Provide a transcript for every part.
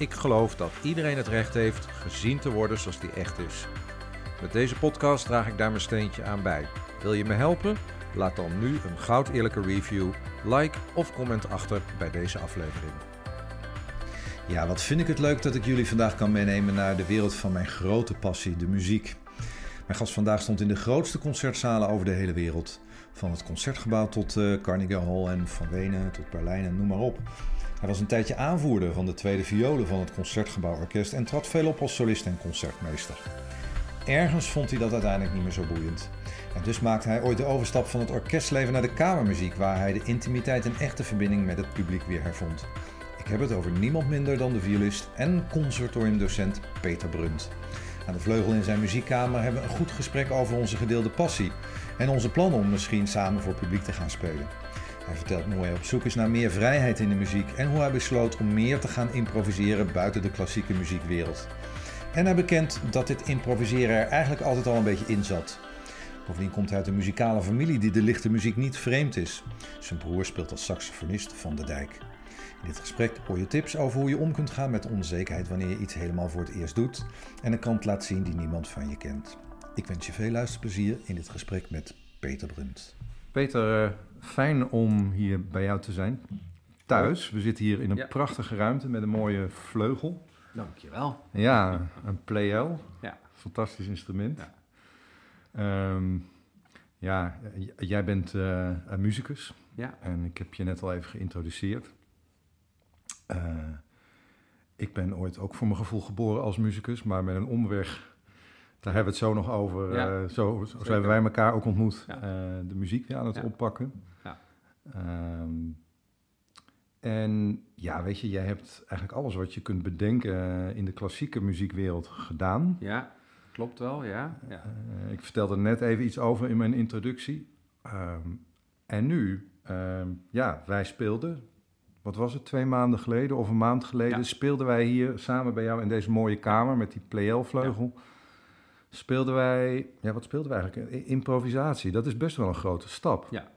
ik geloof dat iedereen het recht heeft gezien te worden zoals die echt is. Met deze podcast draag ik daar mijn steentje aan bij. Wil je me helpen? Laat dan nu een goud eerlijke review, like of comment achter bij deze aflevering. Ja, wat vind ik het leuk dat ik jullie vandaag kan meenemen naar de wereld van mijn grote passie, de muziek. Mijn gast vandaag stond in de grootste concertzalen over de hele wereld. Van het concertgebouw tot uh, Carnegie Hall en van Wenen tot Berlijn en noem maar op. Hij was een tijdje aanvoerder van de tweede violen van het Concertgebouworkest en trad veel op als solist en concertmeester. Ergens vond hij dat uiteindelijk niet meer zo boeiend. En dus maakte hij ooit de overstap van het orkestleven naar de kamermuziek, waar hij de intimiteit en echte verbinding met het publiek weer hervond. Ik heb het over niemand minder dan de violist en conservatoriumdocent Peter Brunt. Aan de vleugel in zijn muziekkamer hebben we een goed gesprek over onze gedeelde passie en onze plannen om misschien samen voor publiek te gaan spelen. Hij vertelt hoe hij op zoek is naar meer vrijheid in de muziek en hoe hij besloot om meer te gaan improviseren buiten de klassieke muziekwereld. En hij bekent dat dit improviseren er eigenlijk altijd al een beetje in zat. Bovendien komt hij uit een muzikale familie die de lichte muziek niet vreemd is. Zijn broer speelt als saxofonist van de dijk. In dit gesprek hoor je tips over hoe je om kunt gaan met onzekerheid wanneer je iets helemaal voor het eerst doet en een kant laat zien die niemand van je kent. Ik wens je veel luisterplezier in dit gesprek met Peter Brunt. Peter, eh, fijn om hier bij jou te zijn. Thuis. We zitten hier in een ja. prachtige ruimte met een mooie vleugel. Dankjewel. Ja, een Pleyel. Ja. Fantastisch instrument. Ja, um, ja jij bent uh, een muzikus. Ja. En ik heb je net al even geïntroduceerd. Uh, ik ben ooit ook voor mijn gevoel geboren als muzikus, maar met een omweg. Daar hebben we het zo nog over. Ja, uh, zo, zo hebben wij elkaar ook ontmoet. Ja. de muziek weer aan het oppakken. Um, en ja, weet je, jij hebt eigenlijk alles wat je kunt bedenken eh, in de klassieke muziekwereld gedaan. Ja, klopt wel, ja. ja. Uh, ik vertelde net even iets over in mijn introductie. Um, en nu, um, ja, wij speelden, wat was het, twee maanden geleden of een maand geleden, ja. speelden wij hier samen bij jou in deze mooie kamer met die Pleyel-vleugel. Ja. Speelden wij, ja, wat speelden wij eigenlijk? Improvisatie, dat is best wel een grote stap. Ja.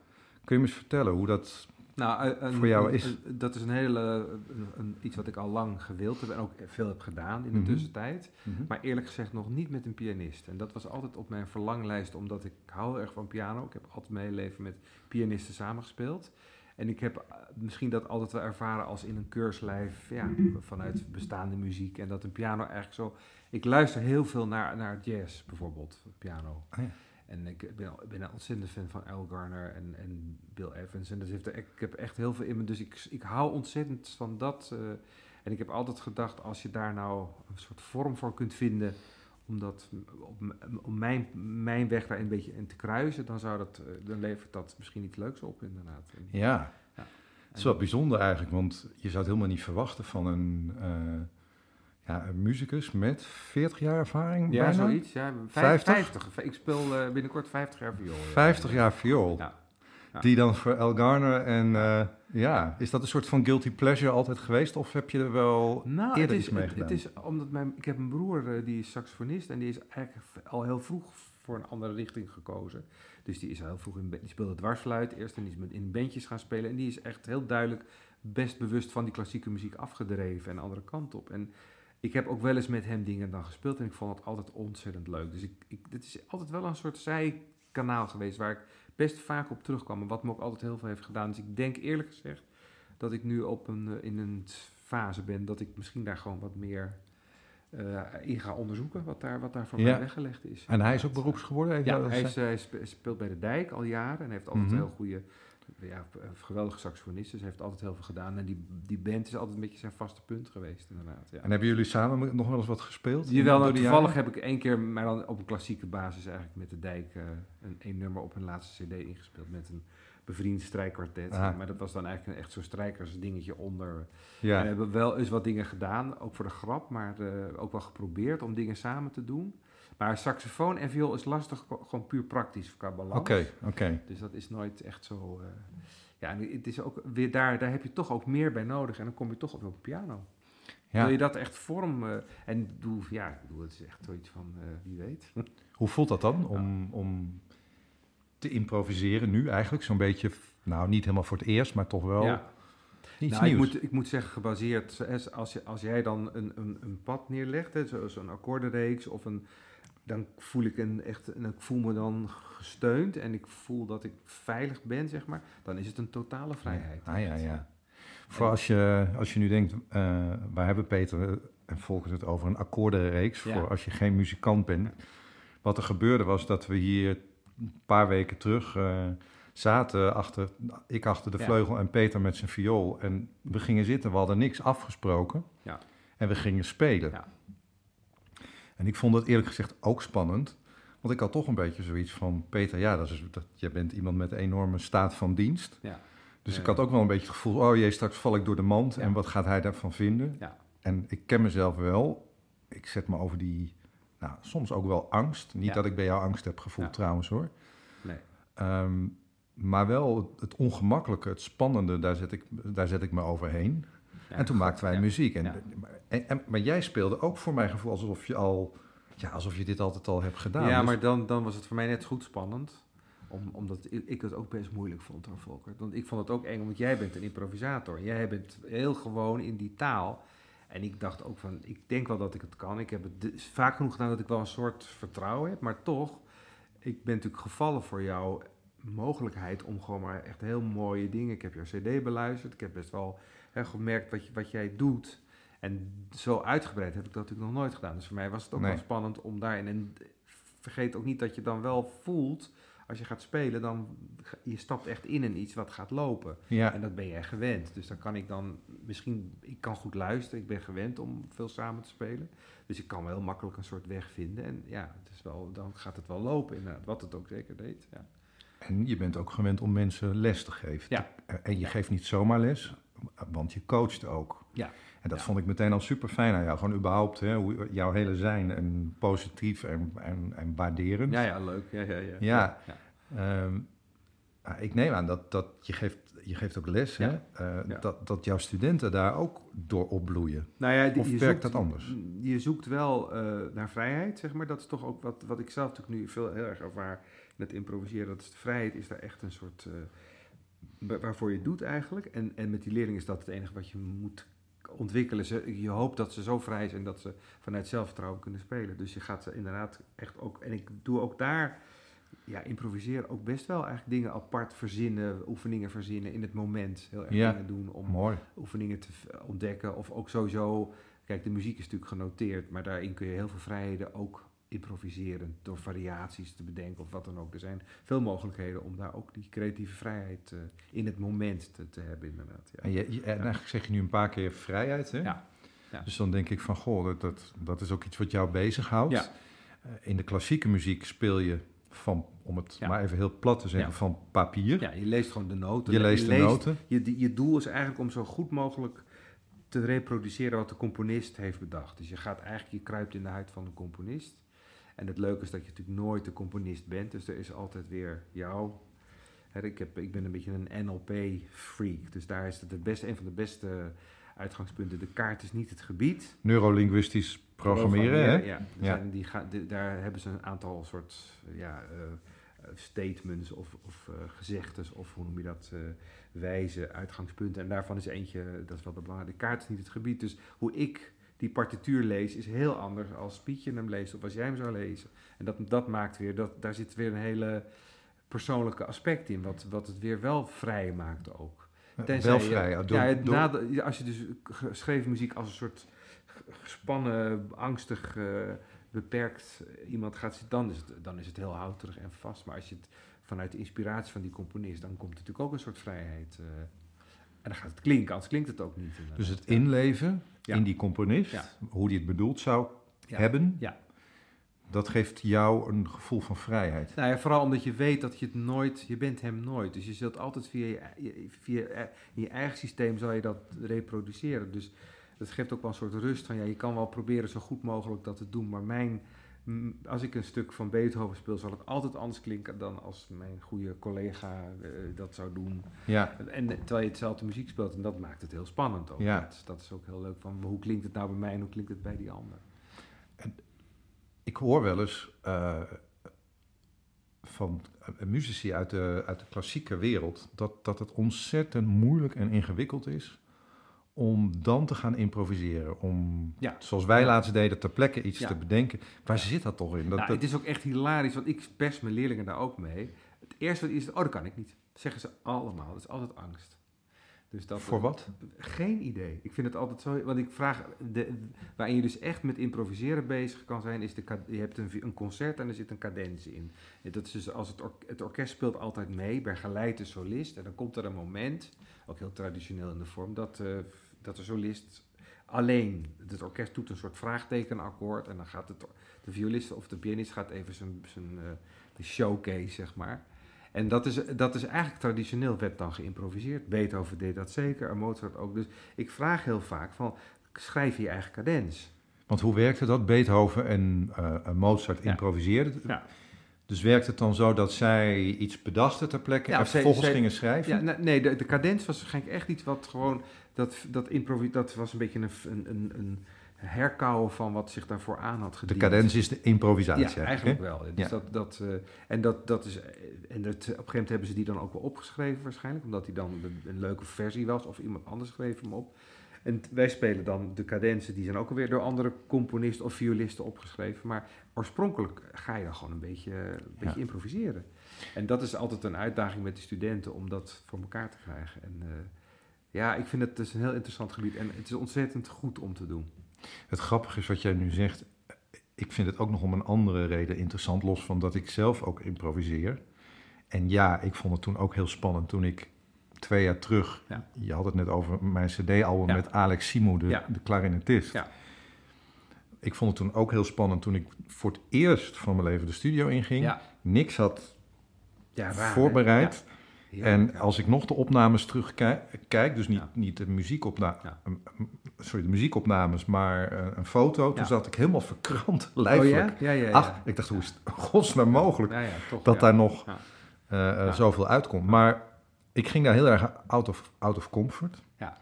Kun je me eens vertellen hoe dat nou, een, voor jou is? dat is een hele, een, iets wat ik al lang gewild heb en ook veel heb gedaan in de mm -hmm. tussentijd. Mm -hmm. Maar eerlijk gezegd nog niet met een pianist. En dat was altijd op mijn verlanglijst, omdat ik hou erg van piano. Ik heb altijd mijn leven met pianisten samengespeeld. En ik heb misschien dat altijd wel ervaren als in een keurslijf ja, vanuit bestaande muziek. En dat een piano eigenlijk zo... Ik luister heel veel naar, naar jazz bijvoorbeeld, piano. Oh ja. En ik ben, ben een ontzettend fan van Al Garner en, en Bill Evans. En dat heeft er, ik heb echt heel veel in me. Dus ik, ik hou ontzettend van dat. Uh, en ik heb altijd gedacht, als je daar nou een soort vorm voor kunt vinden. om, dat, op, om mijn, mijn weg daar een beetje in te kruisen. dan, zou dat, uh, dan levert dat misschien iets leuks op, inderdaad. Ja. ja. Het is wel bijzonder eigenlijk, want je zou het helemaal niet verwachten van een. Uh, ja, een muzikus met 40 jaar ervaring. Ja, bijna? zoiets. Ja, 50? 50. Ik speel uh, binnenkort 50 jaar viool. 50 jaar viool. Ja. Ja. Die dan voor El Garner en uh, ja, is dat een soort van guilty pleasure altijd geweest of heb je er wel nou, eerder iets mee gedaan? Het is omdat mijn, ik heb een broer uh, die is saxofonist en die is eigenlijk al heel vroeg voor een andere richting gekozen. Dus die is al heel vroeg in die speelde dwarsfluit eerst en die is in bandjes gaan spelen en die is echt heel duidelijk best bewust van die klassieke muziek afgedreven en andere kant op. En ik heb ook wel eens met hem dingen dan gespeeld en ik vond het altijd ontzettend leuk. Dus ik, ik, dit is altijd wel een soort zijkanaal geweest waar ik best vaak op terugkwam. En wat me ook altijd heel veel heeft gedaan. Dus ik denk eerlijk gezegd dat ik nu op een, eh, in een fase ben dat ik misschien daar gewoon wat meer uh, in ga onderzoeken. Wat daar, wat daar voor mij weggelegd is. En hij is ook beroeps geworden? Ja, hij, is, hij, speelt bij de Dijk al jaren en heeft altijd mm -hmm. heel goede ja, geweldige saxofonist. Dus hij heeft altijd heel veel gedaan. En die, die band is altijd een beetje zijn vaste punt geweest, inderdaad. Ja. En hebben jullie samen nog wel eens wat gespeeld? Jawel, nou, toevallig heb ik één keer, maar dan op een klassieke basis eigenlijk met de Dijk, uh, een, een nummer op hun laatste cd ingespeeld. Met een bevriend strijkkwartet. Ah. Maar dat was dan eigenlijk een echt zo'n strijkersdingetje onder. Ja. En we hebben wel eens wat dingen gedaan, ook voor de grap, maar eh, ook wel geprobeerd om dingen samen te doen. Maar saxofoon en viool is lastig, gewoon puur praktisch qua balans. Oké, oké. Dus dat is nooit echt zo. eh, ja, het is ook weer daar, daar heb je toch ook meer bij nodig en dan kom je toch op een piano. Ja. Wil je dat echt vorm? en ik bedoel, ja, ik bedoel, het is echt zoiets van eh, wie weet. Hoe voelt dat dan om, om te improviseren nu eigenlijk? Zo'n beetje, nou niet helemaal voor het eerst, maar toch wel ja. iets Nou, ik nieuws. moet, ik moet zeggen, gebaseerd, als, je, als jij dan een, een, een pad neerlegt, een akkoordenreeks, of een, dan voel ik een echt, en ik voel me dan gesteund en ik voel dat ik veilig ben, zeg maar, dan is het een totale vrijheid. Ah ja, ja. Voor als je, als je nu denkt, eh waar hebben Peter en Volkert het over een akkoordenreeks, Ja. voor als je geen muzikant bent. Wat er gebeurde was dat we hier een paar weken terug eh, zaten, achter, ik achter de Ja. vleugel en Peter met zijn viool. En we gingen zitten, we hadden niks afgesproken. Ja. En we gingen spelen. En ik vond het eerlijk gezegd ook spannend. Want ik had toch een beetje zoiets van... Peter, ja, dat is, dat, jij bent iemand met een enorme staat van dienst. Ja. Dus Ja, ik had ook wel een beetje het gevoel... oh jee, straks val ik door de mand. Ja. En wat gaat hij daarvan vinden? Ja. En ik ken mezelf wel. Ik zet me over die... Nou, soms ook wel angst. Niet dat ik bij jou angst heb gevoeld trouwens hoor. Nee. Ehm, maar wel het ongemakkelijke, het spannende, daar zet ik, daar zet ik me overheen. Ja, en toen goed, maakten wij ja. muziek. En, Ja. en, en- maar jij speelde ook voor mijn gevoel alsof je al... Ja, alsof je dit altijd al hebt gedaan. Ja, Dus- maar dan, dan was het voor mij net goed spannend. Om, omdat ik, het ook best moeilijk vond hoor, Volker. Want ik vond het ook eng, want jij bent een improvisator. Jij bent heel gewoon in die taal. En ik dacht ook van, ik denk wel dat ik het kan. Ik heb het de- vaak genoeg gedaan dat ik wel een soort vertrouwen heb. Maar toch, ik ben natuurlijk gevallen voor jouw mogelijkheid om gewoon maar echt heel mooie dingen. Ik heb jouw cd beluisterd. Ik heb best wel hè, gemerkt wat, je, wat jij doet. En zo uitgebreid heb ik dat natuurlijk nog nooit gedaan. Dus voor mij was het ook Nee. wel spannend om daarin. En vergeet ook niet dat je dan wel voelt, als je gaat spelen, dan je stapt echt in in iets wat gaat lopen. ja, En dat ben jij gewend. Dus dan kan ik dan misschien, ik kan goed luisteren, ik ben gewend om veel samen te spelen. Dus ik kan wel heel makkelijk een soort weg vinden. En ja, het is wel, dan gaat het wel lopen inderdaad, wat het ook zeker deed. Ja. En je bent ook gewend om mensen les te geven. Ja. En je geeft niet zomaar les, want je coacht ook. Ja. En dat Ja. vond ik meteen al super fijn aan jou. Gewoon überhaupt, hè, hoe, jouw hele zijn en positief en, en, en waarderend. Ja, ja, leuk. Ja, ja, ja. Ja. ja. Ehm, ah, ik neem aan dat, dat je, geeft, je geeft ook les, Ja. hè? Eh, dat, dat jouw studenten daar ook door opbloeien. Nou ja, Of werkt zoekt- dat anders? Je zoekt wel eh, naar vrijheid, zeg maar. Dat is toch ook wat, wat ik zelf natuurlijk nu veel heel erg ervaar het improviseren. Dat is de vrijheid is daar echt een soort... eh, waarvoor je het doet eigenlijk. En, en met die leerling is dat het enige wat je moet ontwikkelen. Ze, je hoopt dat ze zo vrij zijn dat ze vanuit zelfvertrouwen kunnen spelen. Dus je gaat ze inderdaad echt ook... En ik doe ook daar... Ja, improviseren ook best wel eigenlijk dingen apart verzinnen, oefeningen verzinnen in het moment. Heel erg Ja. dingen doen om Mooi. oefeningen te ontdekken. Of ook sowieso, kijk, de muziek is natuurlijk genoteerd, maar daarin kun je heel veel vrijheden ook improviseren. Door variaties te bedenken of wat dan ook. Er zijn veel mogelijkheden om daar ook die creatieve vrijheid eh, in het moment te, te hebben, inderdaad. Ja. En, je, je- en eigenlijk zeg je nu een paar keer vrijheid, hè? Ja. Dus dan denk ik van, goh, dat, dat, dat is ook iets wat jou bezighoudt. Ja. Eh, in de klassieke muziek speel je van, om het Ja. maar even heel plat te zeggen, Ja. van papier. ja, je leest gewoon de noten. Je leest de noten. Je, je doel is eigenlijk om zo goed mogelijk te reproduceren wat de componist heeft bedacht. Dus je gaat eigenlijk, je kruipt in de huid van de componist. En het leuke is dat je natuurlijk nooit de componist bent. Dus er is altijd weer jou. Ik, heb, ik ben een beetje een NLP-freak. Dus daar is het het beste, een van de beste uitgangspunten. De kaart is niet het gebied. Neurolinguistisch programmeren, hè? Ja, Ja. Die gaan, daar hebben ze een aantal soort ja, eh, statements of, of eh, gezegdes of hoe noem je dat, eh, wijze uitgangspunten. En daarvan is eentje, dat is wel de belangrijke, de kaart is niet het gebied. Dus hoe ik die partituur lees is heel anders als Pietje hem leest of als jij hem zou lezen. En dat, dat maakt weer, dat, daar zit weer een hele persoonlijke aspect in, wat, wat het weer wel vrij maakt ook. Tenzij Wel je- vrij. ja, door- ja, door- als je dus geschreven muziek als een soort gespannen, angstig, eh, beperkt iemand gaat zitten, dan is, het, dan is het heel houterig en vast. Maar als je het vanuit de inspiratie van die componist, dan komt natuurlijk ook een soort vrijheid. eh, en dan gaat het klinken, anders klinkt het ook niet. inderdaad. Dus het inleven Ja. in die componist, Ja. hoe die het bedoeld zou Ja. hebben, Ja. dat geeft jou een gevoel van vrijheid. Nou ja, vooral omdat je weet dat je het nooit, je bent hem nooit. Dus je zult altijd via je, via je eigen systeem zal je dat reproduceren. Dus dat geeft ook wel een soort rust van, ja, je kan wel proberen zo goed mogelijk dat te doen, maar mijn, als ik een stuk van Beethoven speel, zal het altijd anders klinken dan als mijn goede collega uh, dat zou doen. Ja. En, terwijl je hetzelfde muziek speelt, en dat maakt het heel spannend ook. Ja. Dat, dat is ook heel leuk van, hoe klinkt het nou bij mij en hoe klinkt het bij die ander? En ik hoor wel eens uh, van muzici uit de, uit de klassieke wereld dat, dat het ontzettend moeilijk en ingewikkeld is om dan te gaan improviseren. Om, ja. zoals wij laatst deden, ter plekke iets te bedenken. Waar zit dat toch in? Dat, nou, Het is ook echt hilarisch, want ik pers mijn leerlingen daar ook mee. Het eerste wat is, oh dat kan ik niet. Dat zeggen ze allemaal. Dat is altijd angst. Dus dat, Voor wat? Geen idee. Ik vind het altijd zo. Want ik vraag. De, waarin je dus echt met improviseren bezig kan zijn, is de, je hebt een, een concert en er zit een cadentie in. Dat is dus als het, het orkest speelt altijd mee, begeleid de solist. En dan komt er een moment, ook heel traditioneel in de vorm, dat, uh, dat de solist alleen. Het orkest doet een soort vraagtekenakkoord. En dan gaat het, de violist of de pianist gaat even zijn, zijn uh, de showcase, zeg maar. En dat is, dat is eigenlijk traditioneel werd dan geïmproviseerd. Beethoven deed dat zeker, en Mozart ook. Dus ik vraag heel vaak van, schrijf je eigen cadens. Want hoe werkte dat? Beethoven en uh, Mozart improviseerden. Ja. Dus werkt het dan zo dat zij iets bedachten ter plekke ja, en vervolgens gingen schrijven? Ja, nee, de, de cadens was waarschijnlijk echt iets wat gewoon... Dat, dat, dat was een beetje een, een, een herkauwen van wat zich daarvoor aan had gediend. De cadens is de improvisatie. Ja, eigenlijk wel. Dus dat, dat, uh, en dat, dat is, en dat, op een gegeven moment hebben ze die dan ook wel opgeschreven waarschijnlijk, omdat die dan een, leuke versie was of iemand anders schreef hem op. En wij spelen dan de cadensen, die zijn ook alweer door andere componisten of violisten opgeschreven. Maar oorspronkelijk ga je dan gewoon een beetje, een beetje improviseren. En dat is altijd een uitdaging met de studenten om dat voor elkaar te krijgen. En uh, ja, ik vind het dus een heel interessant gebied en het is ontzettend goed om te doen. Het grappige is wat jij nu zegt. Ik vind het ook nog om een andere reden interessant, los van dat ik zelf ook improviseer. En ja, ik vond het toen ook heel spannend toen ik twee jaar terug. Ja. Je had het net over mijn CD-album met Alex Simo, de, de klarinetist. Ik vond het toen ook heel spannend toen ik voor het eerst van mijn leven de studio inging. Niks had voorbereid. En als ik nog de opnames terugkijk, dus niet, niet de muziekopnames, sorry, de muziekopnames, maar uh, een foto, toen zat ik helemaal verkrant, lijfelijk. Oh, ja, Ach, ik dacht, hoe is het godsnaam mogelijk toch, dat daar nog uh, zoveel uitkomt. Maar ik ging daar heel erg out of, out of comfort. Ja.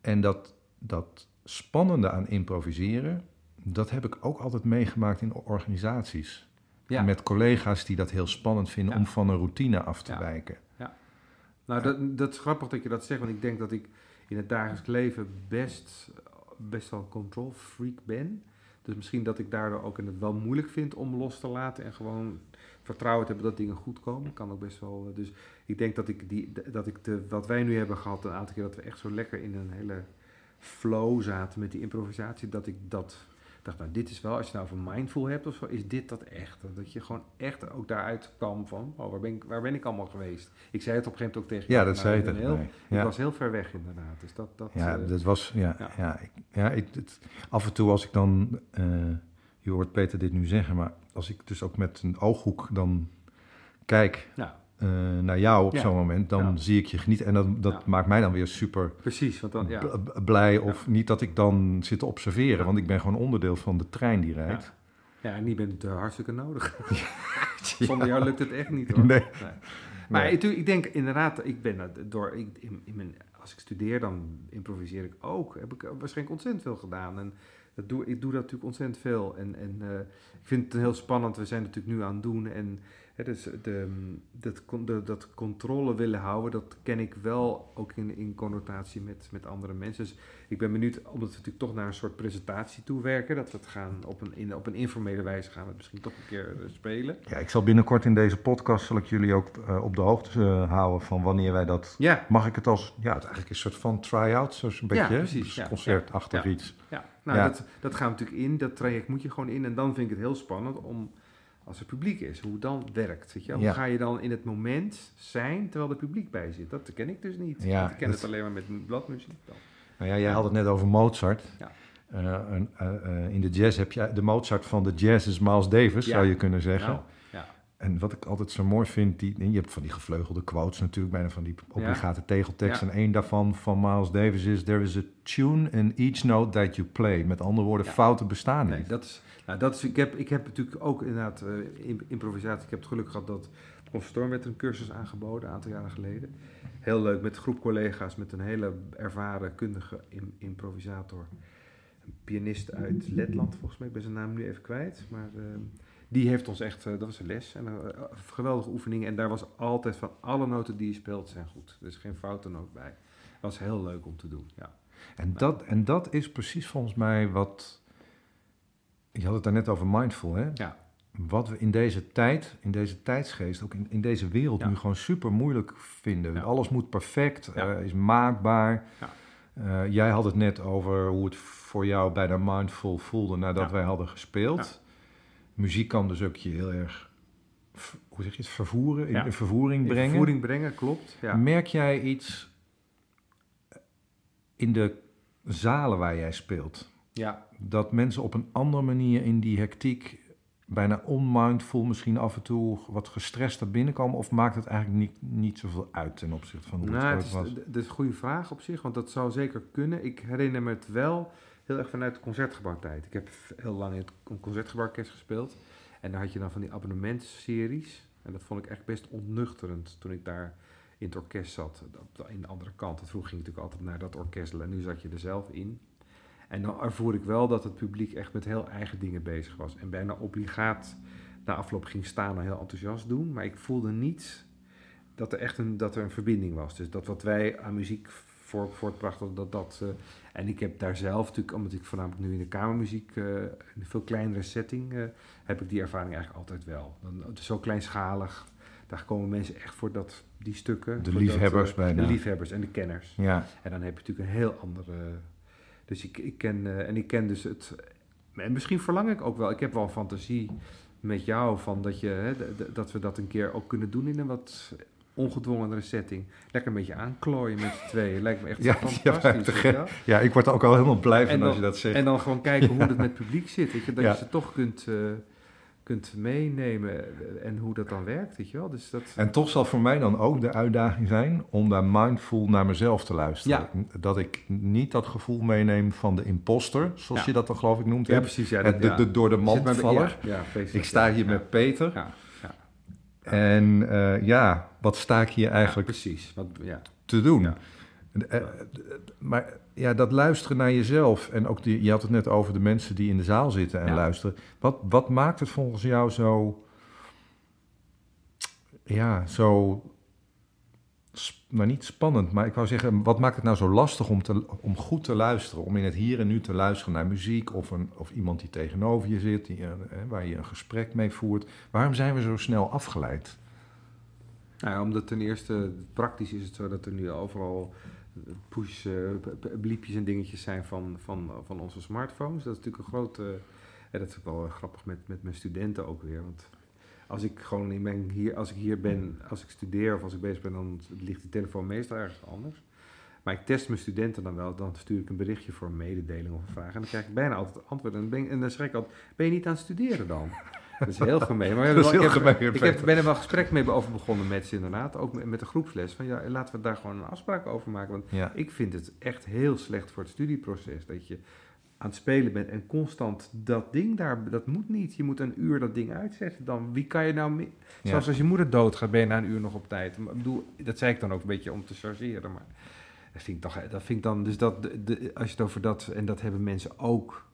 En dat, dat spannende aan improviseren, dat heb ik ook altijd meegemaakt in organisaties. Ja. Met collega's die dat heel spannend vinden om van een routine af te wijken. Nou, dat, dat is grappig dat je dat zegt, want ik denk dat ik in het dagelijks leven best, best wel control freak ben. Dus misschien dat ik daardoor ook het wel moeilijk vind om los te laten en gewoon vertrouwen te hebben dat dingen goed komen. Kan ook best wel. Dus ik denk dat ik, die, dat ik de, wat wij nu hebben gehad, een aantal keer dat we echt zo lekker in een hele flow zaten met die improvisatie, dat ik dat dacht, nou, dit is wel, als je nou van mindful hebt of zo, is dit dat echt. Dat je gewoon echt ook daaruit kwam van, oh, waar ben ik, waar ben ik allemaal geweest? Ik zei het op een gegeven moment ook tegen Ja, dat zei het heel, Ik was heel ver weg inderdaad. Dus dat, dat, ja, uh, dat was, ja, ja. ja, ik, ja ik, het, af en toe als ik dan, uh, je hoort Peter dit nu zeggen, maar als ik dus ook met een ooghoek dan kijk, ja. Uh, naar jou op zo'n moment, dan zie ik je genieten. En dat, dat maakt mij dan weer super Precies, want dan, blij. Of niet dat ik dan zit te observeren, want ik ben gewoon onderdeel van de trein die rijdt. Ja, en die bent uh, hartstikke nodig. Zonder jou lukt het echt niet hoor. Nee. nee. Maar nee. Ik, ik denk inderdaad, ik ben door, ik, in, in mijn, als ik studeer, dan improviseer ik ook. Heb ik waarschijnlijk ontzettend veel gedaan. En dat doe, ik doe dat natuurlijk ontzettend veel. En, en uh, ik vind het heel spannend. We zijn natuurlijk nu aan het doen. En dus de, dat, de, dat controle willen houden, dat ken ik wel ook in, in connotatie met, met andere mensen. Dus ik ben benieuwd, omdat we natuurlijk toch naar een soort presentatie toe werken, dat we het gaan op een, in, op een informele wijze gaan we het misschien toch een keer uh, spelen. Ja, ik zal binnenkort in deze podcast, zal ik jullie ook uh, op de hoogte uh, houden van wanneer wij dat, ja. mag ik het als, ja, het eigenlijk een soort van try-out, zo'n beetje, ja, precies, dus concertachtig ja, iets. Ja, nou, Dat, dat gaan we natuurlijk in, dat traject moet je gewoon in en dan vind ik het heel spannend om als het publiek is, hoe het dan werkt. Weet je? Hoe ga je dan in het moment zijn terwijl er publiek bij zit? Dat ken ik dus niet. Ja, ik ken het alleen maar met bladmuziek. Dan. Nou ja, jij had het net over Mozart. Ja. in de jazz heb je de Mozart van de jazz is Miles Davis, zou je kunnen zeggen. Nou, en wat ik altijd zo mooi vind, die, je hebt van die gevleugelde quotes natuurlijk, bijna van die obligate tegeltekst. En één daarvan van Miles Davis is: There is a tune in each note that you play. Met andere woorden, fouten bestaan niet. Nee, dat is, nou, dat is, ik, heb, ik heb natuurlijk ook inderdaad uh, improvisatie. Ik heb het geluk gehad dat Conservatorium werd een cursus aangeboden, een aantal jaren geleden. Heel leuk, met een groep collega's, met een hele ervaren, kundige improvisator. Een pianist uit Letland, volgens mij. Ik ben zijn naam nu even kwijt, maar... Ehm, die heeft ons echt, eh, dat was een les en een eh, geweldige oefening. En daar was altijd van alle noten die je speelt zijn goed. Er is geen foute noot bij. Dat was heel leuk om te doen, ja. En dat, en dat is precies volgens mij wat... Je had het daar net over mindful, hè? Ja. Wat we in deze tijd, in deze tijdsgeest, ook in, in deze wereld nu gewoon super moeilijk vinden. Alles moet perfect, uh, is maakbaar. jij had het net over hoe het voor jou bijna mindful voelde nadat wij hadden gespeeld muziek kan dus ook je heel erg, hoe zeg je het, vervoeren, in, vervoering brengen. In vervoering brengen, klopt. Ja. Merk jij iets in de zalen waar jij speelt? Ja. Dat mensen op een andere manier in die hectiek, bijna onmindful, misschien af en toe wat gestrest binnenkomen? Of maakt het eigenlijk niet, niet zoveel uit ten opzichte van hoe nou, het, was? Dat is een goede vraag op zich, want dat zou zeker kunnen. Ik herinner me het wel heel erg vanuit de concertgebouwtijd. Ik heb heel lang in het concertgebouworkest gespeeld. En daar had je dan van die abonnementsseries. En dat vond ik echt best onnuchterend toen ik daar in het orkest zat. In de andere kant. Vroeger ging ik natuurlijk altijd naar dat orkest en nu zat je er zelf in. En dan ervoer ik wel dat het publiek echt met heel eigen dingen bezig was. En bijna obligaat na afloop ging staan en heel enthousiast doen. Maar ik voelde niet dat er echt een, dat er een verbinding was. Dus dat wat wij aan muziek voor, voortbrachten, dat dat... Uh, en ik heb daar zelf natuurlijk, omdat ik voornamelijk nu in de kamermuziek, uh, in een veel kleinere setting, uh, heb ik die ervaring eigenlijk altijd wel. Dan, is zo kleinschalig, daar komen mensen echt voor dat, die stukken. De liefhebbers dat, De liefhebbers en de kenners. Ja. En dan heb je natuurlijk een heel andere... Dus ik, ik ken, en ik ken dus het... En misschien verlang ik ook wel, ik heb wel een fantasie met jou van dat, je, hè, dat we dat een keer ook kunnen doen in een wat ongedwongenere setting. Lekker een beetje aanklooien met z'n tweeën. Lijkt me echt ja, fantastisch. Ja, ja, ik word er ook al helemaal blij van als je dat zegt. En dan gewoon kijken hoe het met het publiek zit. Weet je, dat je ze toch kunt, uh, kunt meenemen en hoe dat dan werkt. Weet je wel? Dus dat... En toch zal voor mij dan ook de uitdaging zijn om daar mindful naar mezelf te luisteren. Dat ik niet dat gevoel meeneem van de imposter, zoals je dat dan geloof ik noemt. Ja, precies. Ja, de, de, door de mand vallen. ik sta hier met Peter. En uh, ja, wat sta ik hier eigenlijk precies. Wat, ja. te doen? Ja. Uh, maar ja, dat luisteren naar jezelf en ook die, je had het net over de mensen die in de zaal zitten en luisteren. Wat, wat maakt het volgens jou zo, ja, zo nou niet spannend, maar ik wou zeggen, wat maakt het nou zo lastig om, te, om goed te luisteren? Om in het hier en nu te luisteren naar muziek of, een, of iemand die tegenover je zit, die, uh, waar je een gesprek mee voert. Waarom zijn we zo snel afgeleid? Nou ja, omdat ten eerste, praktisch is het zo dat er nu overal push, uh, bliepjes en dingetjes zijn van, van, van onze smartphones. Dat is natuurlijk een grote, en dat is wel grappig met, met mijn studenten ook weer, want als ik gewoon in mijn hier, als ik hier ben, als ik studeer of als ik bezig ben, dan ligt de telefoon meestal ergens anders. Maar ik test mijn studenten dan wel, dan stuur ik een berichtje voor een mededeling of een vraag. En dan krijg ik bijna altijd antwoord. En ben, en dan schrik ik altijd, ben je niet aan het studeren dan? Dat is heel gemeen. Maar heel ik, gemeen, heb, ik heb, ben er wel gesprek mee over begonnen met ze inderdaad. Ook met, met de groepsles. Van ja, laten we daar gewoon een afspraak over maken. Want ja. ik vind het echt heel slecht voor het studieproces. Dat je aan het spelen bent en constant dat ding daar, dat moet niet. Je moet een uur dat ding uitzetten. Dan wie kan je nou meer? Zoals als je moeder doodgaat, ben je na een uur nog op tijd. Maar, bedoel, dat zei ik dan ook een beetje om te chargeren, maar dat vind ik toch, dat vind ik dan, dus dat, de, als je het over dat, en dat hebben mensen ook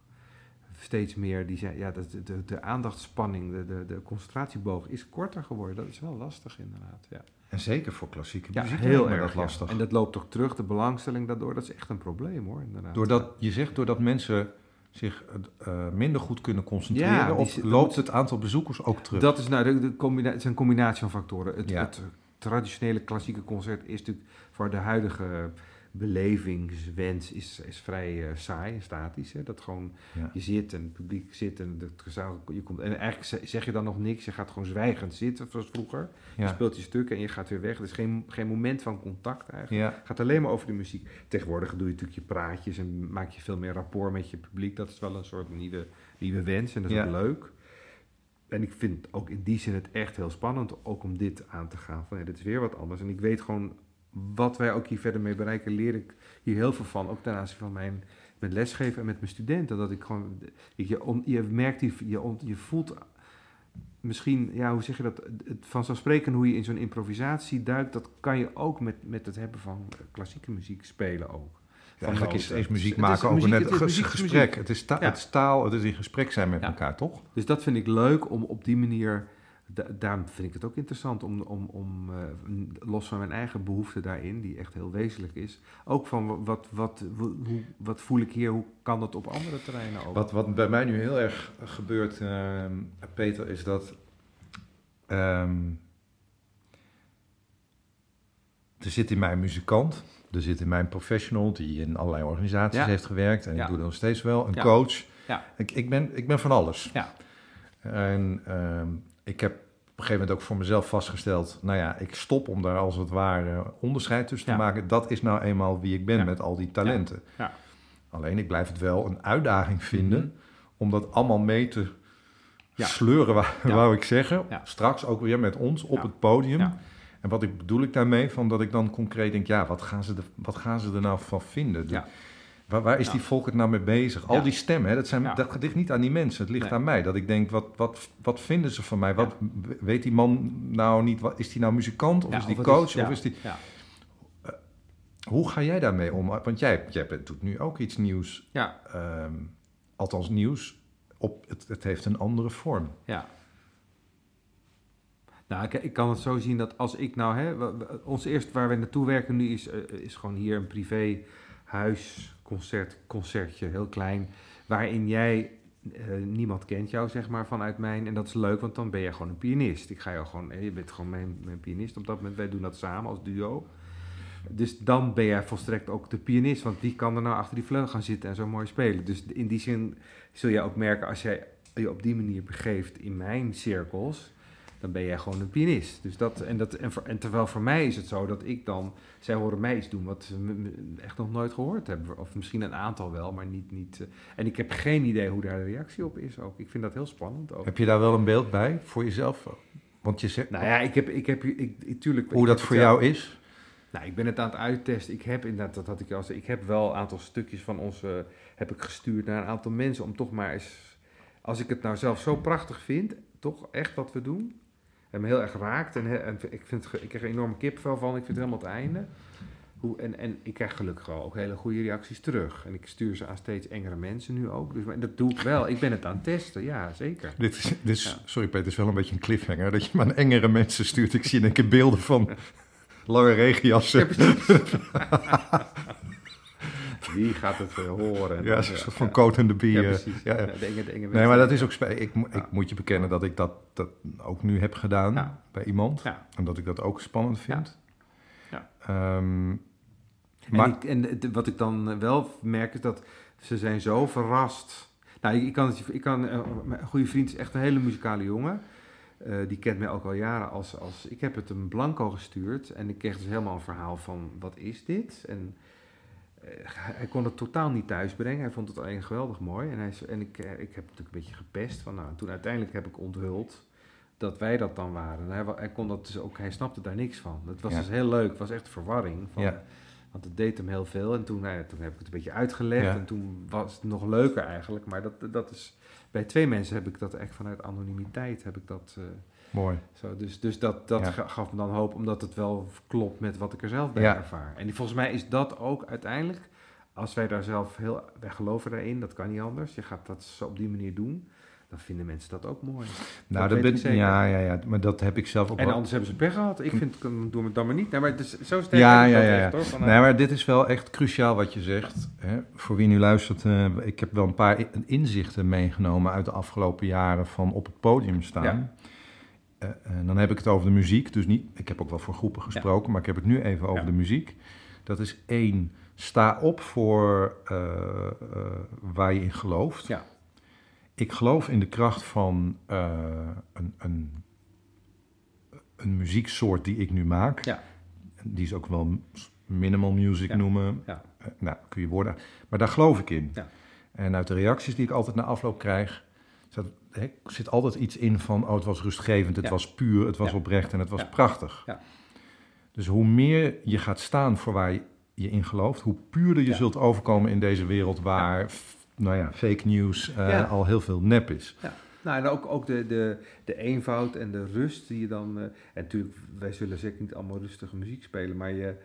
steeds meer, die zijn, ja, de, de, de aandachtspanning, de, de, de concentratieboog is korter geworden. Dat is wel lastig inderdaad, ja. En zeker voor klassieke ja, muziek heel erg lastig. En dat loopt toch terug, de belangstelling daardoor, dat is echt een probleem hoor. Inderdaad. Doordat, je zegt doordat mensen zich uh, minder goed kunnen concentreren, ja, of loopt het aantal bezoekers ook terug? Dat is nou de, de combina het is een combinatie van factoren. Het, het, traditionele klassieke concert is natuurlijk voor de huidige belevingswens is, is vrij uh, saai en statisch. Hè? Dat gewoon je zit en het publiek zit en het gezaal, je komt. En eigenlijk zeg je dan nog niks, je gaat gewoon zwijgend zitten zoals vroeger. Je speelt je stuk en je gaat weer weg. Er is geen, geen moment van contact eigenlijk. Het gaat alleen maar over de muziek. Tegenwoordig doe je natuurlijk je praatjes en maak je veel meer rapport met je publiek. Dat is wel een soort nieuwe, nieuwe wens en dat is ook leuk. En ik vind ook in die zin het echt heel spannend ook om dit aan te gaan. Van ja, dit is weer wat anders. En ik weet gewoon wat wij ook hier verder mee bereiken, leer ik hier heel veel van. Ook ten aanzien van mijn met lesgeven en met mijn studenten. Dat ik gewoon, je, je merkt, die, je, je voelt misschien, ja, hoe zeg je dat? Het vanzelfsprekend hoe je in zo'n improvisatie duikt, dat kan je ook met, met het hebben van klassieke muziek spelen ook. Ja, eigenlijk is, eens muziek maken ook net een gesprek. Het is, het is taal, het is in gesprek zijn met elkaar, toch? Dus dat vind ik leuk om op die manier daarom vind ik het ook interessant om, om, om uh, los van mijn eigen behoefte daarin, die echt heel wezenlijk is, ook van wat, wat, hoe, wat voel ik hier, hoe kan dat op andere terreinen ook? Wat, wat bij mij nu heel erg gebeurt, uh, Peter, is dat um, er zit in mij een muzikant, er zit in mij een professional die in allerlei organisaties heeft gewerkt en ik doe dat nog steeds wel, een coach. Ik, ik, ben, ik ben van alles. Ja. En um, ik heb op een gegeven moment ook voor mezelf vastgesteld, nou ja, ik stop om daar als het ware onderscheid tussen te maken. Dat is nou eenmaal wie ik ben met al die talenten. Ja. Alleen ik blijf het wel een uitdaging vinden mhm. om dat allemaal mee te sleuren, wou, wou ik zeggen. Straks ook weer met ons op het podium. En wat ik bedoel ik daarmee? Van dat ik dan concreet denk, ja, wat gaan ze er, wat gaan ze er nou van vinden? De, Waar, waar is die volk het nou mee bezig? Al die stemmen, hè, dat, zijn, dat ligt niet aan die mensen, het ligt aan mij. Dat ik denk, wat, wat, wat vinden ze van mij? Wat, Weet die man nou niet, wat, is die nou muzikant of is die coach? of is die, uh, hoe ga jij daarmee om? Want jij, jij doet nu ook iets nieuws. Ja. Um, althans nieuws, op, het, het heeft een andere vorm. Ja. Nou, ik, ik, kan het zo zien dat als ik nou, hè, ons eerst waar we naartoe werken nu is, uh, is gewoon hier een privé huis concert, concertje, heel klein, waarin jij uh, niemand kent jou, zeg maar, vanuit mijn. En dat is leuk, want dan ben je gewoon een pianist. Ik ga jou gewoon, je bent gewoon mijn, mijn pianist op dat moment. Wij doen dat samen als duo. Dus dan ben jij volstrekt ook de pianist, want die kan er nou achter die vleugel gaan zitten en zo mooi spelen. Dus in die zin zul je ook merken als jij je op die manier begeeft in mijn cirkels, dan ben jij gewoon een pianist. Dus dat, en, dat, en, en, terwijl voor mij is het zo dat ik dan, zij horen mij iets doen wat ze echt nog nooit gehoord hebben. Of misschien een aantal wel, maar niet. niet uh, en ik heb geen idee hoe daar de reactie op is ook. Ik vind dat heel spannend ook. Heb je daar wel een beeld bij voor jezelf? Want je zegt. Nou ja, ik heb. Ik heb ik, tuurlijk, hoe dat voor jou is? Nou, ik ben het aan het uittesten. Ik heb inderdaad, dat had ik als. Ik heb wel een aantal stukjes van onze. heb ik gestuurd naar een aantal mensen om toch maar eens. Als ik het nou zelf zo prachtig vind, toch echt wat we doen me heel erg raakt. En, en ik, vind, ik krijg een enorme kipvel van. Ik vind het helemaal het einde. Hoe, en, en ik krijg gelukkig wel ook hele goede reacties terug. En ik stuur ze aan steeds engere mensen nu ook. Dus dat doe ik wel. Ik ben het aan het testen, ja, zeker. Dit is, dit is Sorry Peter, het is wel een beetje een cliffhanger. Dat je maar aan engere mensen stuurt. Ik zie een keer beelden van lange regenjassen. Wie gaat het uh, horen? Ja, van Coat en de Bier. Ja, precies. Ja, ja. De enge, de enge nee, maar dat is ook... Ik, ik moet je bekennen dat ik dat, dat ook nu heb gedaan bij iemand. En dat ik dat ook spannend vind. Ja. Um, maar... En, ik, en wat ik dan wel merk is dat ze zijn zo verrast. Nou, ik, kan, ik kan... Uh, mijn goede vriend is echt een hele muzikale jongen. Uh, die kent mij ook al jaren als, als... Ik heb het hem blanco gestuurd en ik kreeg dus helemaal een verhaal van... Wat is dit? En eh, hij kon het totaal niet thuis brengen. Hij vond het alleen geweldig mooi. En, hij, en ik, eh, ik heb natuurlijk een beetje gepest. Van, nou, toen uiteindelijk heb ik onthuld dat wij dat dan waren. Hij, hij, kon dat dus ook, hij snapte daar niks van. Het was dus heel leuk. Het was echt verwarring. Van, ja. Want het deed hem heel veel. En toen, nou toen heb ik het een beetje uitgelegd. En toen was het nog leuker eigenlijk. Maar dat, dat is, bij twee mensen heb ik dat echt vanuit anonimiteit heb ik dat... Uh, Mooi. Zo, dus dus dat, dat gaf me dan hoop, omdat het wel klopt met wat ik er zelf bij ervaar. En volgens mij is dat ook uiteindelijk, als wij daar zelf heel, wij geloven daarin, dat kan niet anders. Je gaat dat op die manier doen dan vinden mensen dat ook mooi. Nou, dat, ben, ja, ja, ja, maar dat heb ik zelf ook En anders hebben ze pech gehad. Ik vind, doe het dan maar niet. Nee, maar het is zo sterk. Ja, ja, ja. ja. Echt, nee, maar dit is wel echt cruciaal wat je zegt. Hè? Voor wie nu luistert, uh, ik heb wel een paar inzichten meegenomen uit de afgelopen jaren van op het podium staan. Ja. Eh, en dan heb ik het over de muziek. Dus niet, ik heb ook wel voor groepen gesproken, maar ik heb het nu even over de muziek. Dat is één, sta op voor waar je in gelooft. Ja. Ik geloof in de kracht van een, een, een muzieksoort die ik nu maak. Ja. Die is ook wel minimal music noemen. Ja. nou, kun je worden. Maar daar geloof ik in. Ja. En uit de reacties die ik altijd na afloop krijg, hè, zit altijd iets in van, oh, het was rustgevend, het was puur, het was oprecht en het was prachtig. Dus hoe meer je gaat staan voor waar je in gelooft, hoe puurder je zult overkomen in deze wereld waar, nou ja, fake news uh, al heel veel nep is. Ja. Nou, en ook, ook de, de, de eenvoud en de rust die je dan... Uh, en natuurlijk, wij zullen zeker niet allemaal rustige muziek spelen, maar je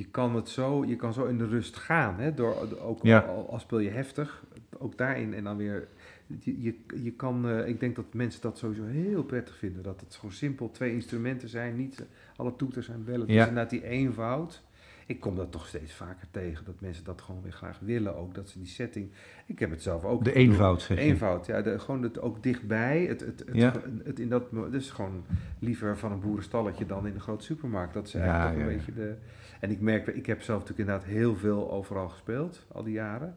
je kan het zo, je kan zo in de rust gaan. Hè? Door, ook al, al, speel je heftig, ook daarin en dan weer. Je, je, je kan, uh, ik denk dat mensen dat sowieso heel prettig vinden. Dat het gewoon simpel twee instrumenten zijn, niet alle toeters zijn bellen. Dus inderdaad die eenvoud. Ik kom dat toch steeds vaker tegen, dat mensen dat gewoon weer graag willen ook. Dat ze die setting, ik heb het zelf ook. De eenvoud zeg je? Eenvoud, ja. De, gewoon het ook dichtbij. Het, het, het, ja. het, in dat, dus gewoon liever van een boerenstalletje dan in een grote supermarkt. Dat is eigenlijk ja, toch een beetje de... En ik merk, ik heb zelf natuurlijk inderdaad heel veel overal gespeeld, al die jaren.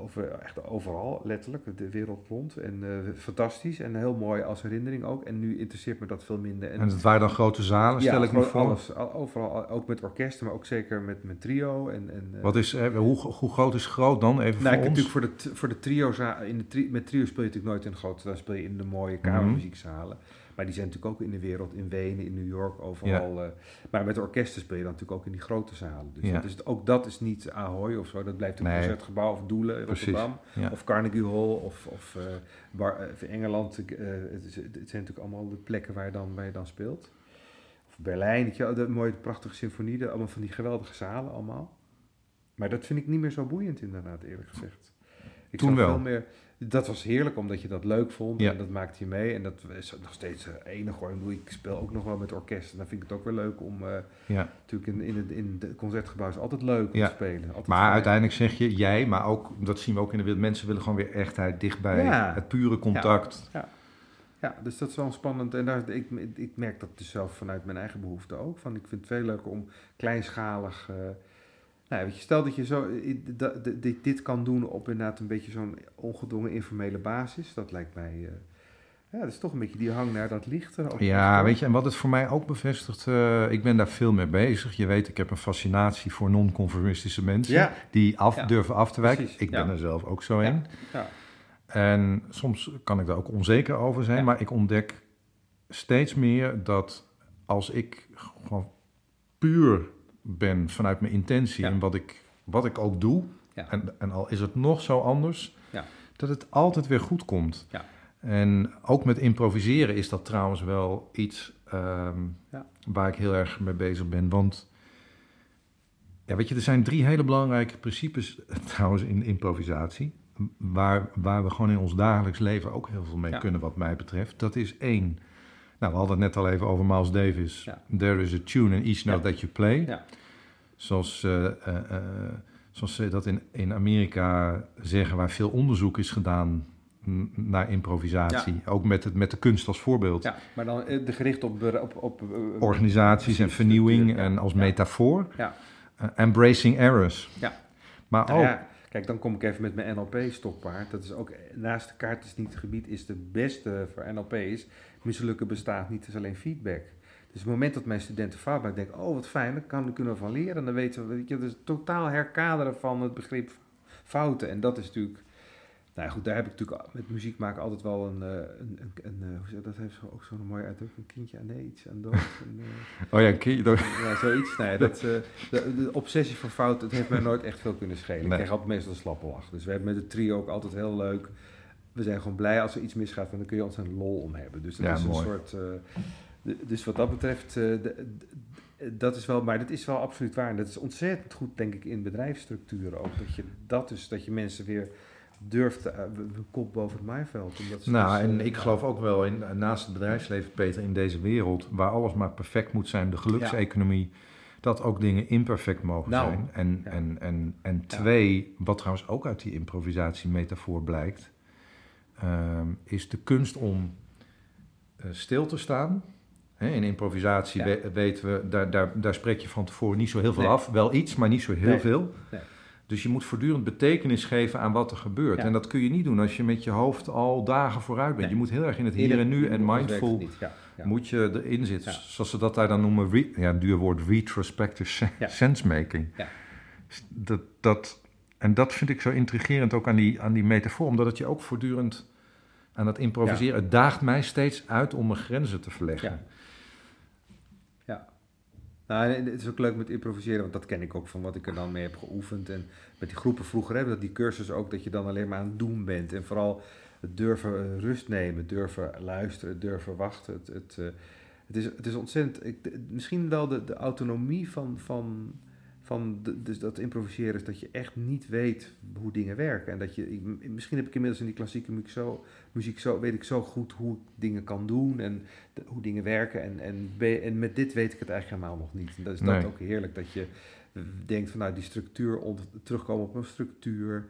Over, echt overal, letterlijk, de wereld rond. En uh, fantastisch en heel mooi als herinnering ook. En nu interesseert me dat veel minder. En, en het waren dan grote zalen, stel ja, ik me voor? alles. Overal, ook met orkesten, maar ook zeker met, met trio. En, en, uh, Wat is, eh, hoe, hoe groot is groot dan? Even nou, voor ik natuurlijk voor de, voor de trio, in de tri, met trio speel je natuurlijk nooit in grote, dan speel je in de mooie mhm. kamermuziekzalen. Maar die zijn natuurlijk ook in de wereld, in Wenen, in New York, overal. Uh, maar met orkesten speel je dan natuurlijk ook in die grote zalen. Dus, dat is, ook dat is niet Ahoy of zo. Dat blijft een nee. concertgebouw of Doelen in Rotterdam. Of Carnegie Hall of, of, uh, Bar, uh, Engeland. het, zijn natuurlijk allemaal de plekken waar je dan, waar je dan speelt. Of Berlijn, weet je, de mooie, prachtige symfonie. Allemaal van die geweldige zalen allemaal. Maar dat vind ik niet meer zo boeiend inderdaad, eerlijk gezegd. Ik Toen wel. Veel meer, dat was heerlijk, omdat je dat leuk vond. En dat maakte je mee. En dat is nog steeds enig hoor. Ik, ik speel ook nog wel met orkest. En dan vind ik het ook weer leuk om... Uh, ja. Natuurlijk in, in, het, in het concertgebouw is altijd leuk om te spelen. Altijd maar uiteindelijk zeg je, jij, maar ook... Dat zien we ook in de wereld. Mensen willen gewoon weer echtheid dichtbij. Het pure contact. Ja. Ja, dus dat is wel spannend. En daar, ik, ik merk dat dus zelf vanuit mijn eigen behoefte ook. Van, ik vind het veel leuker om kleinschalig... Uh, nou, weet je, stel dat je zo, dit, dit kan doen op inderdaad een beetje zo'n ongedwongen informele basis. Dat lijkt mij, uh, ja, dat is toch een beetje die hang naar dat licht. ja, weet je, en wat het voor mij ook bevestigt, uh, ik ben daar veel mee bezig. Je weet, ik heb een fascinatie voor non-conformistische mensen die af, durven af te wijken. Ik ben er zelf ook zo in. En soms kan ik daar ook onzeker over zijn, maar ik ontdek steeds meer dat als ik gewoon puur ben vanuit mijn intentie en wat ik, wat ik ook doe, en, en al is het nog zo anders, ja. dat het altijd weer goed komt. Ja. En ook met improviseren is dat trouwens wel iets ehm, waar ik heel erg mee bezig ben. Want ja, weet je, er zijn drie hele belangrijke principes trouwens in improvisatie. Waar, waar we gewoon in ons dagelijks leven ook heel veel mee kunnen, wat mij betreft. Dat is één nou, we hadden het net al even over Miles Davis. There is a tune in each note that you play. Ja. Zoals, uh, uh, zoals ze dat in, in Amerika zeggen, waar veel onderzoek is gedaan naar improvisatie. Ook met, het, met de kunst als voorbeeld. Ja, maar dan de gericht op... op, op Organisaties en vernieuwing en als metafoor. Ja. embracing errors. Ja. Maar ook... Kijk, dan kom ik even met mijn NLP-stokpaard. Dat is ook, naast de kaart is niet het gebied, is de beste voor NLP is mislukken bestaat niet, het is alleen feedback. Dus het moment dat mijn studenten fout maken, denk oh wat fijn, daar kunnen we van leren. En dan weten we, weet je, dus totaal herkaderen van het begrip fouten. En dat is natuurlijk, nou goed, daar heb ik natuurlijk met muziek maken altijd wel een, eh, een, een, een eh, hoe zeg dat, heeft ook zo'n mooie uitdrukking, een kindje aan nee, iets aan dood. Een, uh, oh ja, een kindje dood. Ja, zoiets. Nee, dat, de, de, obsessie voor fouten, het heeft mij nooit echt veel kunnen schelen. Ik krijg altijd meestal een slappe lach. Dus we hebben met het trio ook altijd heel leuk we zijn gewoon blij als er iets misgaat, want dan kun je ontzettend lol om hebben. Dus dat is een soort. Uh, dus wat dat betreft, dat is wel, maar dat is wel absoluut waar. En dat is ontzettend goed, denk ik, in bedrijfsstructuren ook. Dat je dat dus, dat je mensen weer durft, uh, kop boven het maaiveld. Omdat nou, dus, en ik geloof ook wel in, naast het bedrijfsleven, Peter, in deze wereld, waar alles maar perfect moet zijn, de gelukseconomie. Dat ook dingen imperfect mogen nou, zijn. En, en, en, en twee, wat trouwens ook uit die improvisatie-metafoor blijkt, Ehm, is de kunst om uh, stil te staan. in improvisatie weten we, daar, daar, daar spreek je van tevoren niet zo heel veel af. Wel iets, maar niet zo heel veel. Nee. Dus je moet voortdurend betekenis geven aan wat er gebeurt. En dat kun je niet doen als je met je hoofd al dagen vooruit bent. Je moet heel erg in het hier en nu en mindful moet je erin zitten. Zoals ze dat daar dan noemen, ja, een duur woord, retrospective sensemaking. Dat, dat, en dat vind ik zo intrigerend ook aan die, aan die metafoor, omdat het je ook voortdurend aan het improviseren, het daagt mij steeds uit om mijn grenzen te verleggen. Nou, het is ook leuk met improviseren, want dat ken ik ook van wat ik er dan mee heb geoefend. En met die groepen vroeger hebben dat die cursus ook, dat je dan alleen maar aan het doen bent. En vooral het durven eh, rust nemen, durven luisteren, durven wachten. Het, het, eh, het, is, het is ontzettend, ik, misschien wel de, de autonomie van, van van de, dus dat improviseren is dat je echt niet weet hoe dingen werken. En dat je, ik, misschien heb ik inmiddels in die klassieke muziek zo, muziek zo, weet ik zo goed hoe ik dingen kan doen en hoe dingen werken. En, en, en met dit weet ik het eigenlijk helemaal nog niet. En dat is dat ook heerlijk, dat je denkt van nou die structuur, terugkomen op een structuur.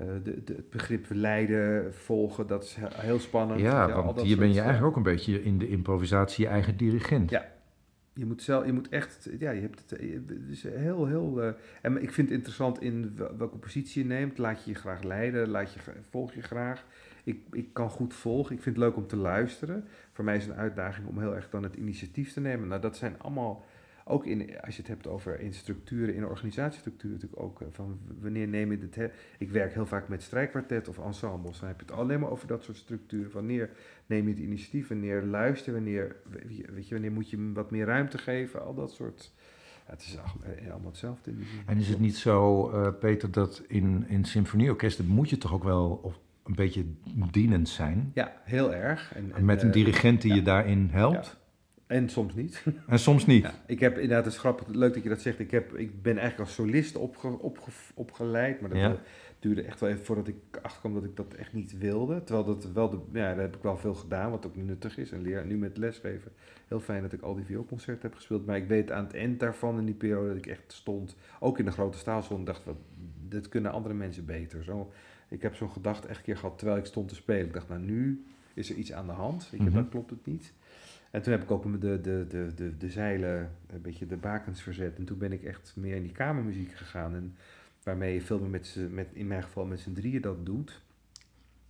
Uh, de, de, het begrip leiden, volgen, dat is heel spannend. Ja, want hier ben je eigenlijk ook een beetje in de improvisatie je eigen dirigent. Ja, je moet, zelf, je moet echt, ja, je hebt het, is heel, heel. Uh, en ik vind het interessant in welke positie je neemt. Laat je je graag leiden, laat je, volg je graag. Ik, ik kan goed volgen, ik vind het leuk om te luisteren. Voor mij is het een uitdaging om heel erg dan het initiatief te nemen. Nou, dat zijn allemaal ook in, als je het hebt over in structuren, in organisatiestructuren natuurlijk ook. Eh, van wanneer neem je het. Ik werk heel vaak met strijkkwartet of ensembles. Dan heb je het alleen maar over dat soort structuren. Wanneer neem je het initiatief, wanneer luister, wanneer, weet je, wanneer moet je wat meer ruimte geven, al dat soort. Ja, het is eh, allemaal hetzelfde in. En is het niet zo, uh, Peter, dat in, in symfonieorkesten moet je toch ook wel of een beetje dienend zijn? Ja, heel erg. En, en met een dirigent die je daarin helpt? En soms niet. En soms niet. Ja, ik heb inderdaad, het is grappig, leuk dat je dat zegt. Ik, heb, ik ben eigenlijk als solist opge, opge, opgeleid, maar dat duurde echt wel even voordat ik achterkwam dat ik dat echt niet wilde. Terwijl dat wel, de, ja, daar heb ik wel veel gedaan, wat ook nuttig is. En leer nu met lesgeven. Heel fijn dat ik al die vioolconcerten heb gespeeld. Maar ik weet aan het eind daarvan, in die periode dat ik echt stond, ook in de grote staal stond, dacht, wat, dit kunnen andere mensen beter. Zo, ik heb zo'n gedachte echt een keer gehad terwijl ik stond te spelen. Ik dacht, nou nu is er iets aan de hand. Ik, mm Dat klopt het niet. En toen heb ik ook de, de, de, de, de zeilen, een beetje de bakens verzet. En toen ben ik echt meer in die kamermuziek gegaan. En waarmee je veel meer met, met in mijn geval met z'n drieën dat doet.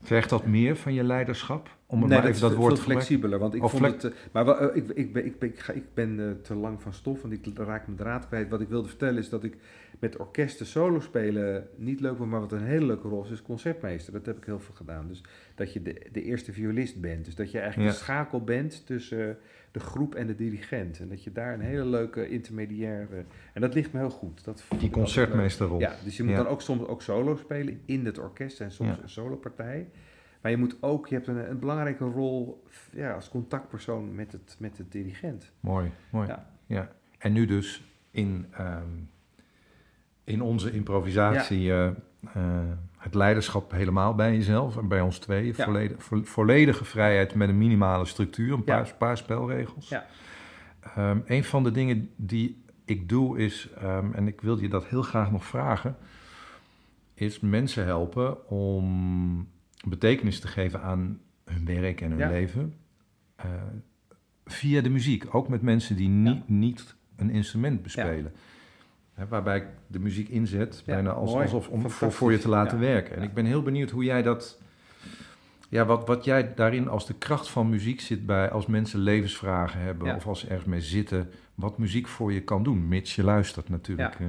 Vergt dat meer van je leiderschap? Om nee, maar even dat, woord veel flexibeler. Want ik vond het. maar wel, ik, ik, ben, ik, ben, ik, ga, ik ben uh, te lang van stof, want ik raak mijn draad kwijt. Wat ik wilde vertellen is dat ik met orkesten solo spelen niet leuk vond, maar wat een hele leuke rol is, is concertmeester. Dat heb ik heel veel gedaan. Dus dat je de, de eerste violist bent. Dus dat je eigenlijk ja. de schakel bent tussen de groep en de dirigent. En dat je daar een hele leuke intermediaire... En dat ligt me heel goed. Dat Die concertmeesterrol. Ja, dus je moet dan ook soms ook solo spelen in het orkest en soms een solopartij. Maar je moet ook, je hebt een, een belangrijke rol ja, als contactpersoon met het, met het dirigent. Mooi, mooi. Ja. ja. En nu dus in, ehm, in onze improvisatie uh, het leiderschap helemaal bij jezelf en bij ons twee. Volledig, volledige vrijheid met een minimale structuur, een paar, paar spelregels. Ja. Um, een van de dingen die ik doe is, um, en ik wil je dat heel graag nog vragen, is mensen helpen om betekenis te geven aan hun werk en hun leven. Uh, via de muziek, ook met mensen die niet, niet een instrument bespelen. Hè, waarbij ik de muziek inzet, bijna als, alsof om voor, voor, je te laten werken. En ik ben heel benieuwd hoe jij dat. Ja, wat, wat jij daarin als de kracht van muziek zit bij als mensen levensvragen hebben of als ze ergens mee zitten, wat muziek voor je kan doen, mits je luistert natuurlijk. Eh.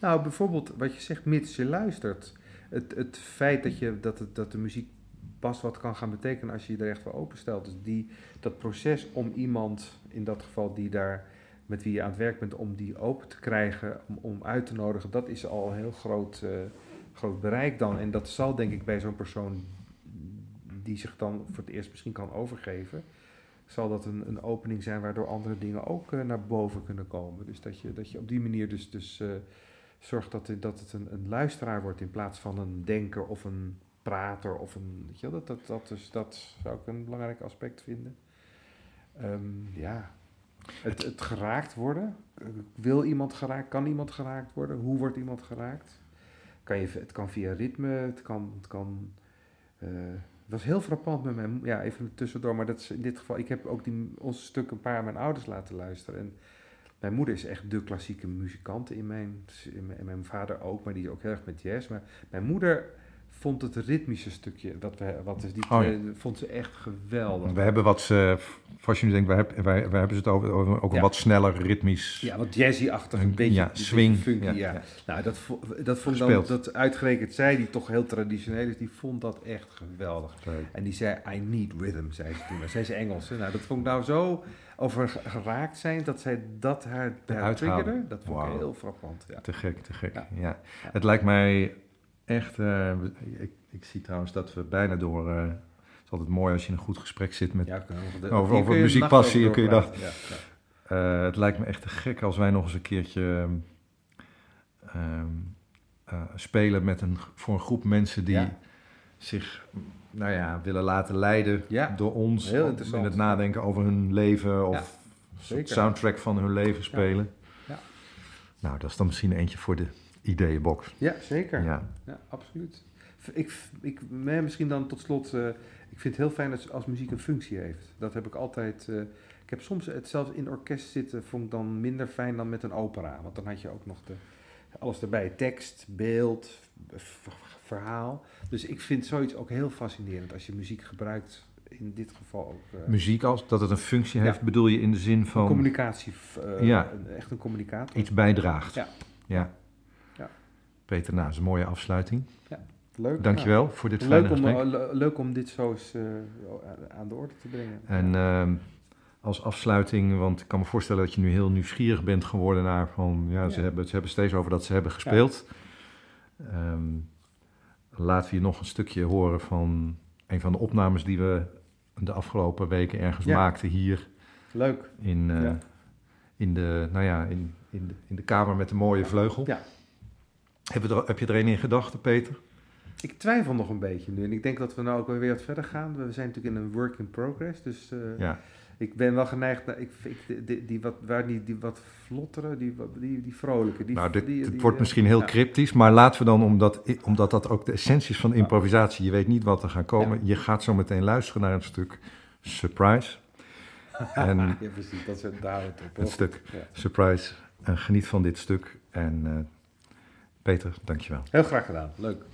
Nou, bijvoorbeeld wat je zegt, mits je luistert het, het feit dat, je, dat, het, dat de muziek pas wat kan gaan betekenen als je je er echt voor openstelt. Dus die, dat proces om iemand, in dat geval die daar met wie je aan het werk bent, om die open te krijgen, om, om uit te nodigen, dat is al een heel groot, uh, groot bereik dan. En dat zal denk ik bij zo'n persoon die zich dan voor het eerst misschien kan overgeven, zal dat een, een opening zijn waardoor andere dingen ook uh, naar boven kunnen komen. Dus dat je, dat je op die manier dus, dus uh, zorg dat, dat het een, een luisteraar wordt in plaats van een denker of een prater of een. Weet je, dat, dat, dat, dus, dat zou ik een belangrijk aspect vinden. Um, ja. Het, het geraakt worden. Wil iemand geraakt? Kan iemand geraakt worden? Hoe wordt iemand geraakt? Kan je, het kan via ritme, het kan, het kan was heel frappant met mijn, ja, even tussendoor, maar dat is in dit geval, ik heb ook die, ons stuk een paar aan mijn ouders laten luisteren. En mijn moeder is echt de klassieke muzikant in mijn, in mijn, in mijn vader ook, maar die ook heel erg met jazz. Maar mijn moeder vond het ritmische stukje, dat we, wat is die, Oh, ja. vond ze echt geweldig. We hebben wat, eh, als je nu denkt, wij, hebben- wij, wij hebben ze het over, over ook een wat sneller ritmisch. Ja, wat jazzy-achtig, een Een- beetje ja, swing, funky, ja. Nou, dat, dat vond dan, dat uitgerekend zij, die toch heel traditioneel is, die vond dat echt geweldig. Leuk. En die zei, I need rhythm, zei ze toen. Maar zij is Engels. hè. Nou, dat vond ik nou zo over ge- geraakt zijn, dat zij dat haar, haar Eruit triggerde. Dat vond ik heel frappant, ja. Te gek, te gek. Ja. Het lijkt mij echt. eh, ik, ik zie trouwens dat we bijna door. eh, het is altijd mooi als je in een goed gesprek zit met. Ja, de- Over- muziekpassie kun je. Ja, ja. eh, het lijkt me echt te gek als wij nog eens een keertje. ehm, eh, spelen met een, voor een groep mensen die zich nou ja, willen laten leiden door ons. heel in het nadenken over hun leven of soundtrack van hun leven spelen. Ja. Nou, dat is dan misschien eentje voor de ideeënbox. Ja, zeker. Ja, Ja. absoluut. Ik, ik, misschien dan tot slot, eh, ik vind het heel fijn als, als muziek een functie heeft. Dat heb ik altijd, eh, ik heb soms het zelfs in orkest zitten, vond ik dan minder fijn dan met een opera. Want dan had je ook nog de, alles erbij, tekst, beeld, verhaal. Dus ik vind zoiets ook heel fascinerend als je muziek gebruikt, in dit geval ook... eh, Muziek als dat het een functie heeft, Ja. bedoel je in de zin van communicatie, Ja. echt een communicator. iets bijdraagt. Ja. Ja. Peter, nou, dat is een mooie afsluiting. Leuk. Dankjewel voor dit Nou, fijne leuk, om, gesprek. eh, le- leuk om dit zo eens eh, aan de orde te brengen. En ehm, als afsluiting, want ik kan me voorstellen dat je nu heel nieuwsgierig bent geworden naar van, ja, Ze, Ja. hebben, ze hebben steeds over dat ze hebben gespeeld. Ehm, laten we je nog een stukje horen van een van de opnames die we de afgelopen weken ergens Ja. maakten hier Leuk. in, eh, Ja. in, de, nou ja, in, in, de, in de kamer met de mooie vleugel. Ja. Heb, je er, heb je er een in gedachten, Peter? Ik twijfel nog een beetje nu. En ik denk dat we nou ook weer wat verder gaan. We zijn natuurlijk in een work in progress. Dus eh, Ja. ik ben wel geneigd naar... Ik, ik, die, die, wat, waar die, die wat vlottere, die, die, die vrolijke. Die, nou, dit, die, dit die, wordt eh, misschien heel ja. cryptisch, maar laten we dan, omdat, omdat dat ook de essentie is van improvisatie, je weet niet wat er gaat komen, je gaat zo meteen luisteren naar een stuk surprise. en Ja, precies. Dat is het daar het op. een stuk surprise. En geniet van dit stuk. En eh, Peter, dankjewel. Heel graag gedaan. Leuk.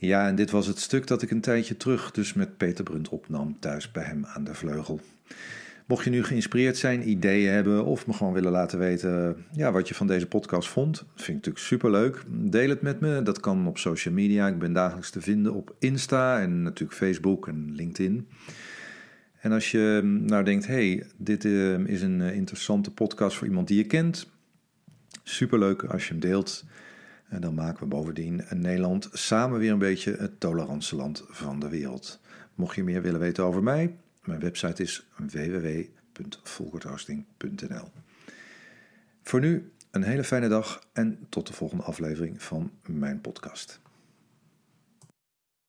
Ja, en dit was het stuk dat ik een tijdje terug dus met Peter Brunt opnam thuis bij hem aan de vleugel. Mocht je nu geïnspireerd zijn, ideeën hebben of me gewoon willen laten weten ja, wat je van deze podcast vond, vind ik natuurlijk superleuk. Deel het met me, dat kan op social media. Ik ben dagelijks te vinden op Insta en natuurlijk Facebook en LinkedIn. En als je nou denkt, hey, dit eh, is een eh, interessante podcast voor iemand die je kent, superleuk als je hem deelt. En dan maken we bovendien Nederland samen weer een beetje het tolerantieland van de wereld. Mocht je meer willen weten over mij, mijn website is www.volkerthosting.nl. Voor nu een hele fijne dag en tot de volgende aflevering van mijn podcast.